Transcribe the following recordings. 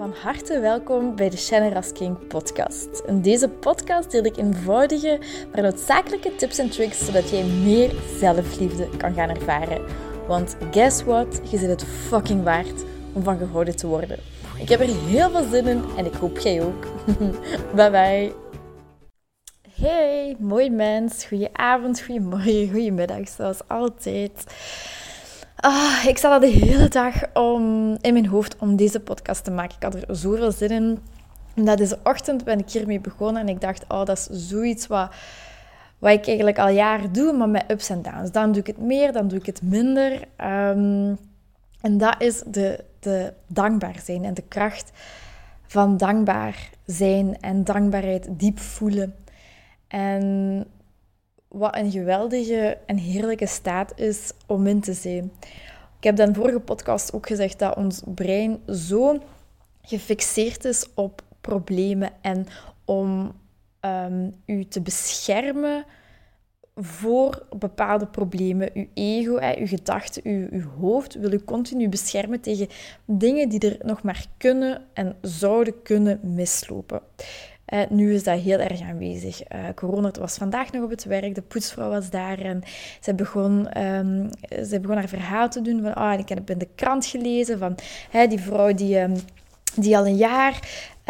Van harte welkom bij de Shannon Rasking podcast. In deze podcast deel ik eenvoudige, maar noodzakelijke tips en tricks zodat jij meer zelfliefde kan gaan ervaren. Want guess what? Je zit het fucking waard om van gehouden te worden. Ik heb er heel veel zin in en ik hoop jij ook. bye bye. Hey, mooi mens. Goedenavond, goedemorgen, goedemiddag, zoals altijd. Ah, ik zat al de hele dag om, in mijn hoofd om deze podcast te maken. Ik had er zoveel zin in. En deze ochtend ben ik hiermee begonnen en ik dacht, oh, dat is zoiets wat, wat ik eigenlijk al jaren doe, maar met ups en downs. Dan doe ik het meer, dan doe ik het minder. Um, en dat is de, de dankbaar zijn en de kracht van dankbaar zijn en dankbaarheid diep voelen. En wat een geweldige en heerlijke staat is om in te zijn. Ik heb de vorige podcast ook gezegd dat ons brein zo gefixeerd is op problemen en om um, u te beschermen voor bepaalde problemen. Uw ego, hè, uw gedachten, uw, uw hoofd wil u continu beschermen tegen dingen die er nog maar kunnen en zouden kunnen mislopen. Uh, nu is dat heel erg aanwezig. Uh, corona was vandaag nog op het werk, de poetsvrouw was daar en ze begon, um, begon haar verhaal te doen van, oh, ik heb in de krant gelezen van hè, die vrouw die, um, die al een jaar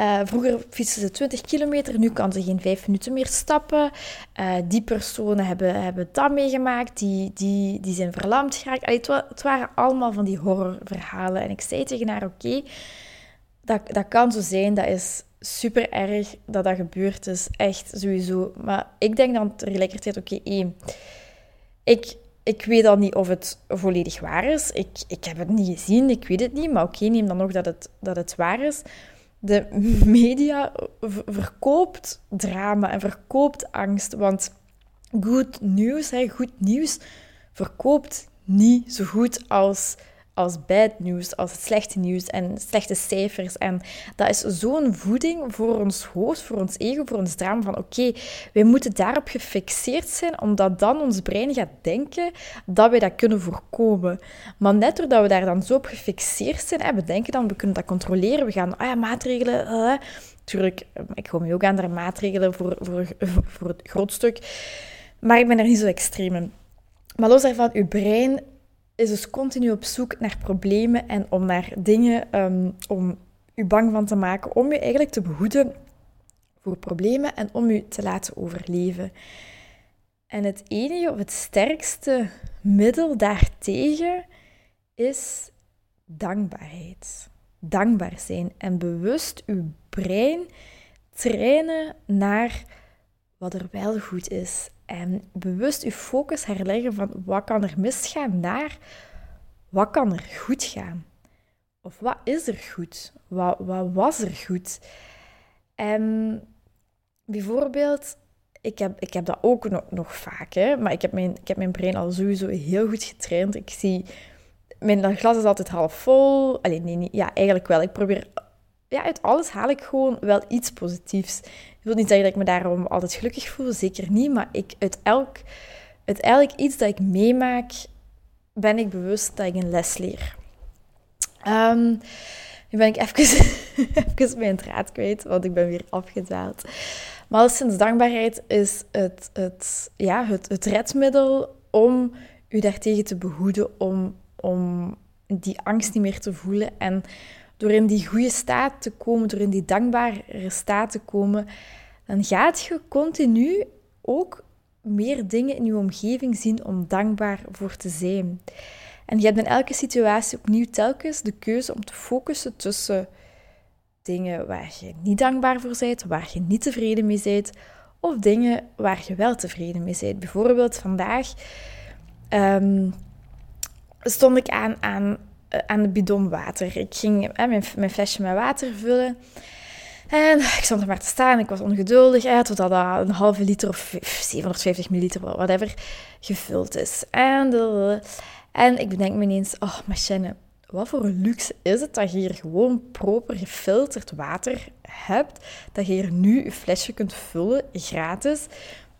uh, vroeger fietste ze 20 kilometer, nu kan ze geen 5 minuten meer stappen. Die personen hebben, hebben dat meegemaakt, die, die, die zijn verlamd geraakt. Het, het, waren allemaal van die horrorverhalen. En ik zei tegen haar, oké, dat, dat kan zo zijn, dat is super erg dat dat gebeurd is, echt sowieso. Maar ik denk dan tegelijkertijd, oké, ik, ik weet al niet of het volledig waar is. Ik, ik heb het niet gezien, ik weet het niet, maar oké, neem dan nog dat het, dat het waar is. De media verkoopt drama en verkoopt angst, want goed nieuws, hè, goed nieuws, verkoopt niet zo goed als als bad nieuws, als het slechte nieuws en slechte cijfers. En dat is zo'n voeding voor ons hoofd, voor ons ego, voor ons drama van oké, wij moeten daarop gefixeerd zijn, omdat dan ons brein gaat denken dat wij dat kunnen voorkomen. Maar net doordat we daar dan zo op gefixeerd zijn, en we denken dan, we kunnen dat controleren, we gaan, ah ja, maatregelen... Uh, Tuurlijk, ik kom je ook aan de maatregelen voor, voor, voor het groot stuk. Maar ik ben er niet zo extreem in. Maar los daarvan, uw brein is dus continu op zoek naar problemen en om naar dingen um, om u bang van te maken, om u eigenlijk te behoeden voor problemen en om u te laten overleven. En het enige of het sterkste middel daartegen is dankbaarheid. Dankbaar zijn en bewust uw brein trainen naar wat er wel goed is en bewust je focus herleggen van wat kan er misgaan naar wat kan er goed gaan. Of wat is er goed? Wat, wat was er goed? En bijvoorbeeld, ik heb, ik heb dat ook nog, nog vaak, hè, maar ik heb, mijn, ik heb mijn brein al sowieso heel goed getraind. Ik zie, mijn glas is altijd half vol. Alleen nee, nee, ja, eigenlijk wel. Ik probeer ja, uit alles haal ik gewoon wel iets positiefs. Ik wil niet zeggen dat ik me daarom altijd gelukkig voel, zeker niet. Maar ik, uit, elk, uit elk iets dat ik meemaak, ben ik bewust dat ik een les leer. Um, nu ben ik even, even mijn draad kwijt, want ik ben weer afgedaald. Maar sinds dankbaarheid is het, het, ja, het, het redmiddel om u daartegen te behoeden, om, om die angst niet meer te voelen en door in die goede staat te komen, door in die dankbare staat te komen, dan gaat je continu ook meer dingen in je omgeving zien om dankbaar voor te zijn. En je hebt in elke situatie opnieuw telkens de keuze om te focussen tussen dingen waar je niet dankbaar voor bent, waar je niet tevreden mee bent, of dingen waar je wel tevreden mee bent. Bijvoorbeeld vandaag um, stond ik aan, aan aan de bidon water. Ik ging eh, mijn, flesje met water vullen. En ik stond er maar te staan. Ik was ongeduldig. Eh, totdat dat een halve liter of 750 milliliter, whatever, gevuld is. En, en ik bedenk me ineens, oh, machine, wat voor een luxe is het dat je hier gewoon proper gefilterd water hebt. Dat je hier nu je flesje kunt vullen, gratis.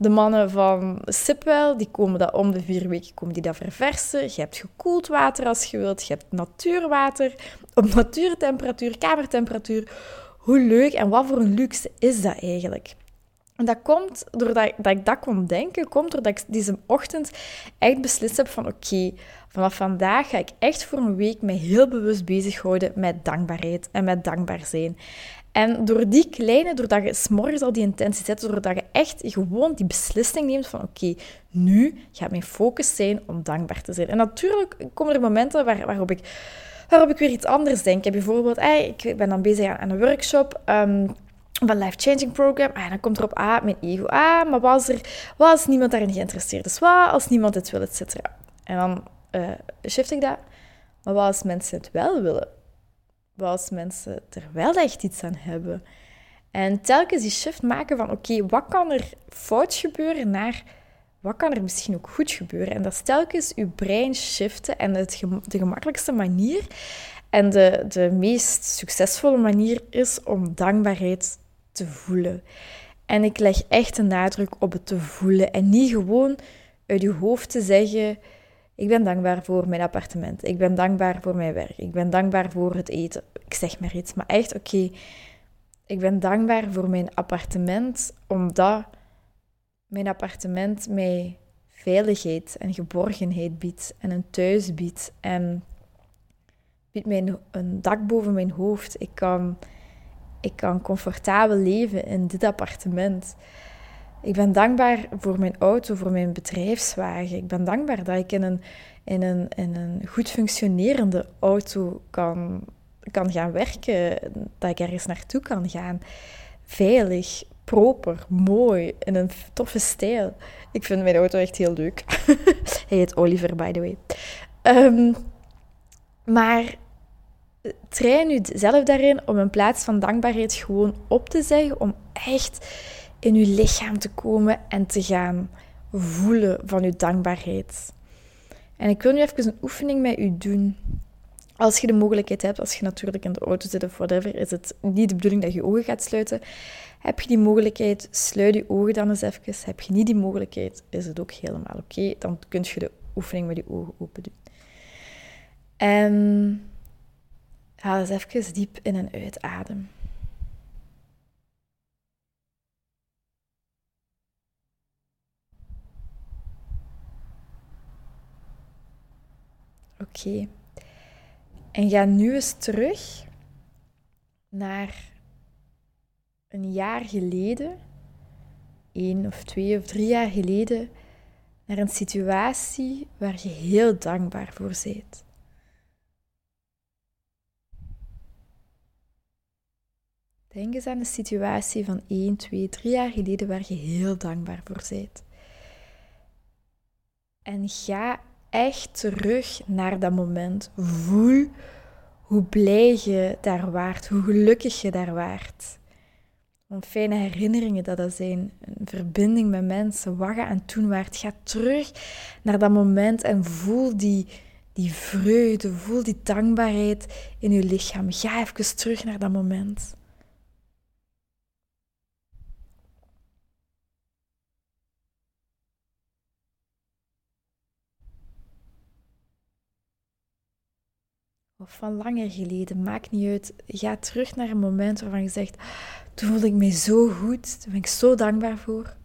De mannen van Sipwell, die komen dat om de vier weken komen die dat verversen. Je hebt gekoeld water als je wilt. Je hebt natuurwater op natuurtemperatuur, kamertemperatuur. Hoe leuk en wat voor een luxe is dat eigenlijk? En dat komt doordat dat ik dat kon denken, komt doordat ik deze ochtend echt beslist heb van oké, vanaf vandaag ga ik echt voor een week me heel bewust bezighouden met dankbaarheid en met dankbaar zijn. En door die kleine, doordat je s'morgens al die intentie zet, doordat je echt gewoon die beslissing neemt van oké, nu gaat mijn focus zijn om dankbaar te zijn. En natuurlijk komen er momenten waar, waarop, ik, waarop ik weer iets anders denk. Bijvoorbeeld, ik ben dan bezig aan, een workshop... Um, van Life Changing Program. Ah, dan komt er op A, mijn ego. Ah, maar was er, was als niemand daarin geïnteresseerd is? Wat als niemand het wil, et cetera? En dan uh, shift ik dat. Maar wat als mensen het wel willen? Als mensen er wel echt iets aan hebben? En telkens die shift maken van, oké, wat kan er fout gebeuren naar wat kan er misschien ook goed gebeuren? En dat is telkens je brein shiften en het, de gemakkelijkste manier en de, de meest succesvolle manier is om dankbaarheid te voelen. En ik leg echt een nadruk op het te voelen en niet gewoon uit je hoofd te zeggen: Ik ben dankbaar voor mijn appartement, ik ben dankbaar voor mijn werk, ik ben dankbaar voor het eten. Ik zeg maar iets, maar echt oké. ik ben dankbaar voor mijn appartement omdat mijn appartement mij veiligheid en geborgenheid biedt en een thuis biedt en biedt mij een dak boven mijn hoofd. Ik kan ik kan comfortabel leven in dit appartement. Ik ben dankbaar voor mijn auto, voor mijn bedrijfswagen. Ik ben dankbaar dat ik in een, in een, in een goed functionerende auto kan, kan gaan werken. Dat ik ergens naartoe kan gaan. Veilig, proper, mooi, in een toffe stijl. Ik vind mijn auto echt heel leuk. Hij heet Oliver, by the way. Um, maar train u zelf daarin om in plaats van dankbaarheid gewoon op te zeggen, om echt in uw lichaam te komen en te gaan voelen van uw dankbaarheid. En ik wil nu even een oefening met u doen. Als je de mogelijkheid hebt, als je natuurlijk in de auto zit of whatever, is het niet de bedoeling dat je ogen gaat sluiten. Heb je die mogelijkheid, sluit je ogen dan eens even. Heb je niet die mogelijkheid, is het ook helemaal oké. Dan kun je de oefening met je ogen open doen. En Haal eens even diep in en uit adem. Oké. En ga nu eens terug naar een jaar geleden, één of twee of drie jaar geleden, naar een situatie waar je heel dankbaar voor bent. Denk eens aan de situatie van 1, 2, 3 jaar geleden waar je heel dankbaar voor bent. En ga echt terug naar dat moment. Voel hoe blij je daar waart, hoe gelukkig je daar waart. Wat fijne herinneringen dat dat zijn. Een verbinding met mensen, wat je aan toen waart. Ga terug naar dat moment en voel die, die vreugde, voel die dankbaarheid in je lichaam. Ga even terug naar dat moment. Of van langer geleden, maakt niet uit. Ga terug naar een moment waarvan je zegt: Toen voelde ik me zo goed, daar ben ik zo dankbaar voor.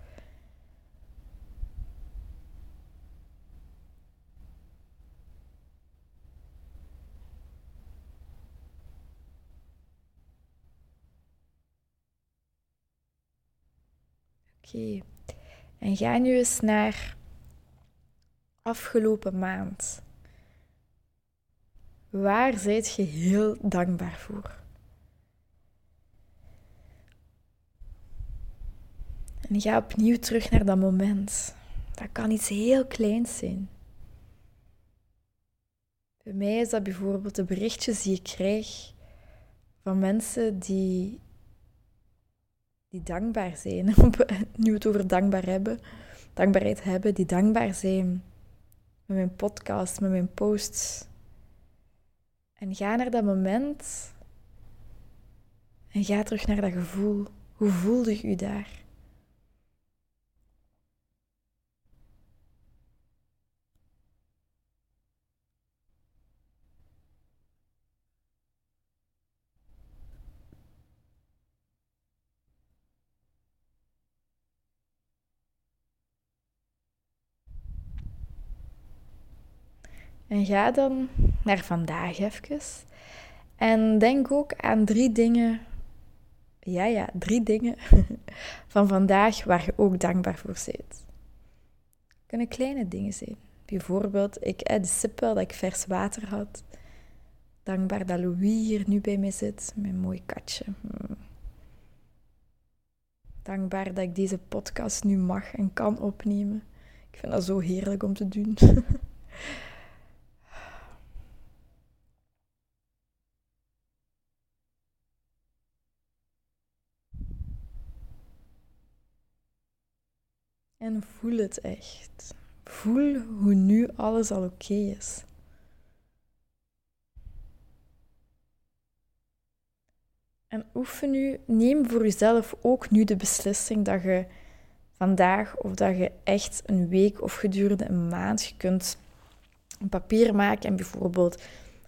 Oké, en ga nu eens naar afgelopen maand. Waar zijt je heel dankbaar voor? En ga opnieuw terug naar dat moment. Dat kan iets heel kleins zijn. Bij mij is dat bijvoorbeeld de berichtjes die ik krijg van mensen die, die dankbaar zijn. Nu het over dankbaar hebben, dankbaarheid hebben, die dankbaar zijn met mijn podcast, met mijn posts, en ga naar dat moment. En ga terug naar dat gevoel. Hoe voelde je u daar? En ga dan naar vandaag even. En denk ook aan drie dingen. Ja, ja, drie dingen van vandaag waar je ook dankbaar voor bent. kunnen kleine dingen zijn. Bijvoorbeeld, ik, eh, de dat ik vers water had. Dankbaar dat Louis hier nu bij mij zit, mijn mooi katje. Hmm. Dankbaar dat ik deze podcast nu mag en kan opnemen. Ik vind dat zo heerlijk om te doen. en voel het echt. Voel hoe nu alles al oké is. En oefen nu, neem voor jezelf ook nu de beslissing dat je vandaag of dat je echt een week of gedurende een maand, je kunt een papier maken en bijvoorbeeld,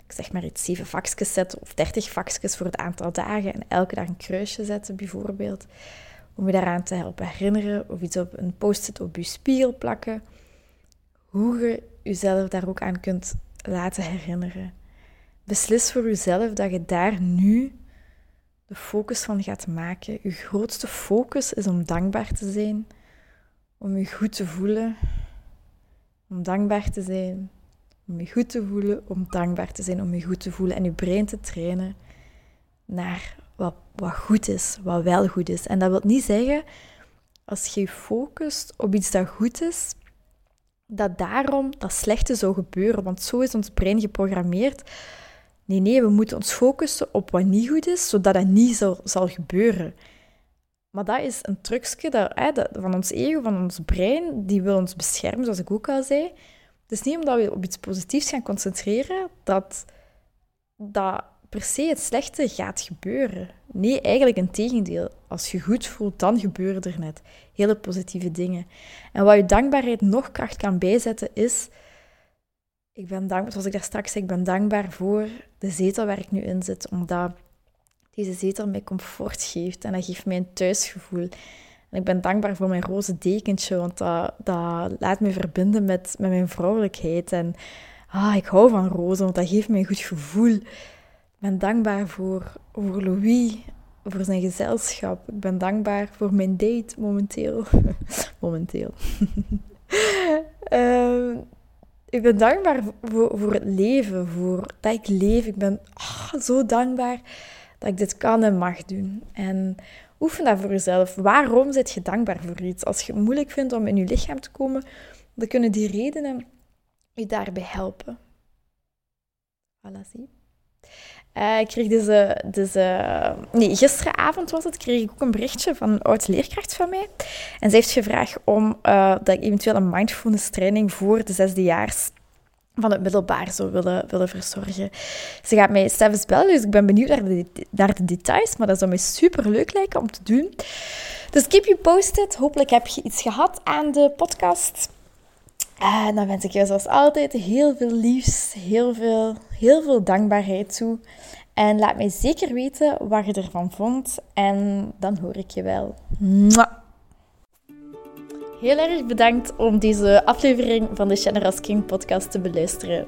ik zeg maar iets, zeven vakjes zetten of dertig vakjes voor het aantal dagen en elke dag een kruisje zetten bijvoorbeeld, om je daaraan te helpen herinneren of iets op een post-it op je spiegel plakken, hoe je jezelf daar ook aan kunt laten herinneren. Beslis voor jezelf dat je daar nu de focus van gaat maken. Je grootste focus is om dankbaar te zijn, om je goed te voelen, om dankbaar te zijn, om je goed te voelen, om dankbaar te zijn, om je goed te voelen en je brein te trainen naar wat, goed is, wat wel goed is. En dat wil niet zeggen, als je focust op iets dat goed is, dat daarom dat slechte zou gebeuren. Want zo is ons brein geprogrammeerd Nee, nee, we moeten ons focussen op wat niet goed is, zodat dat niet zal, zal gebeuren. Maar dat is een trucje dat, hè, van ons ego, van ons brein, die wil ons beschermen, zoals ik ook al zei. Het is niet omdat we op iets positiefs gaan concentreren, dat dat per se het slechte gaat gebeuren. Nee, eigenlijk een tegendeel. Als je goed voelt, dan gebeuren er net hele positieve dingen. En wat je dankbaarheid nog kracht kan bijzetten, is ik ben dankbaar, zoals ik daar straks zei, ik ben dankbaar voor de zetel waar ik nu in zit, omdat deze zetel mij comfort geeft en dat geeft mij een thuisgevoel. En ik ben dankbaar voor mijn roze dekentje, want dat, dat laat me verbinden met, met mijn vrouwelijkheid. En ah, ik hou van rozen, want dat geeft mij een goed gevoel. Ik ben dankbaar voor, voor Louis, voor zijn gezelschap. Ik ben dankbaar voor mijn date momenteel. momenteel. um, ik ben dankbaar voor, het leven, voor dat ik leef. Ik ben oh, zo dankbaar dat ik dit kan en mag doen. En oefen dat voor jezelf. Waarom zit je dankbaar voor iets? Als je het moeilijk vindt om in je lichaam te komen, dan kunnen die redenen je daarbij helpen. Voilà, zie. Uh, ik kreeg deze, deze... Nee, gisteravond was het, kreeg ik ook een berichtje van een oud leerkracht van mij. En zij heeft gevraagd om uh, dat ik eventueel een mindfulness training voor de zesdejaars van het middelbaar zou willen, willen verzorgen. Ze gaat mij zelfs bellen, dus ik ben benieuwd naar de, naar de details, maar dat zou mij super leuk lijken om te doen. Dus keep you posted. Hopelijk heb je iets gehad aan de podcast. En dan wens ik je zoals altijd heel veel liefs, heel veel, heel veel dankbaarheid toe. En laat mij zeker weten wat je ervan vond. En dan hoor ik je wel. Heel erg bedankt om deze aflevering van de Generous King podcast te beluisteren.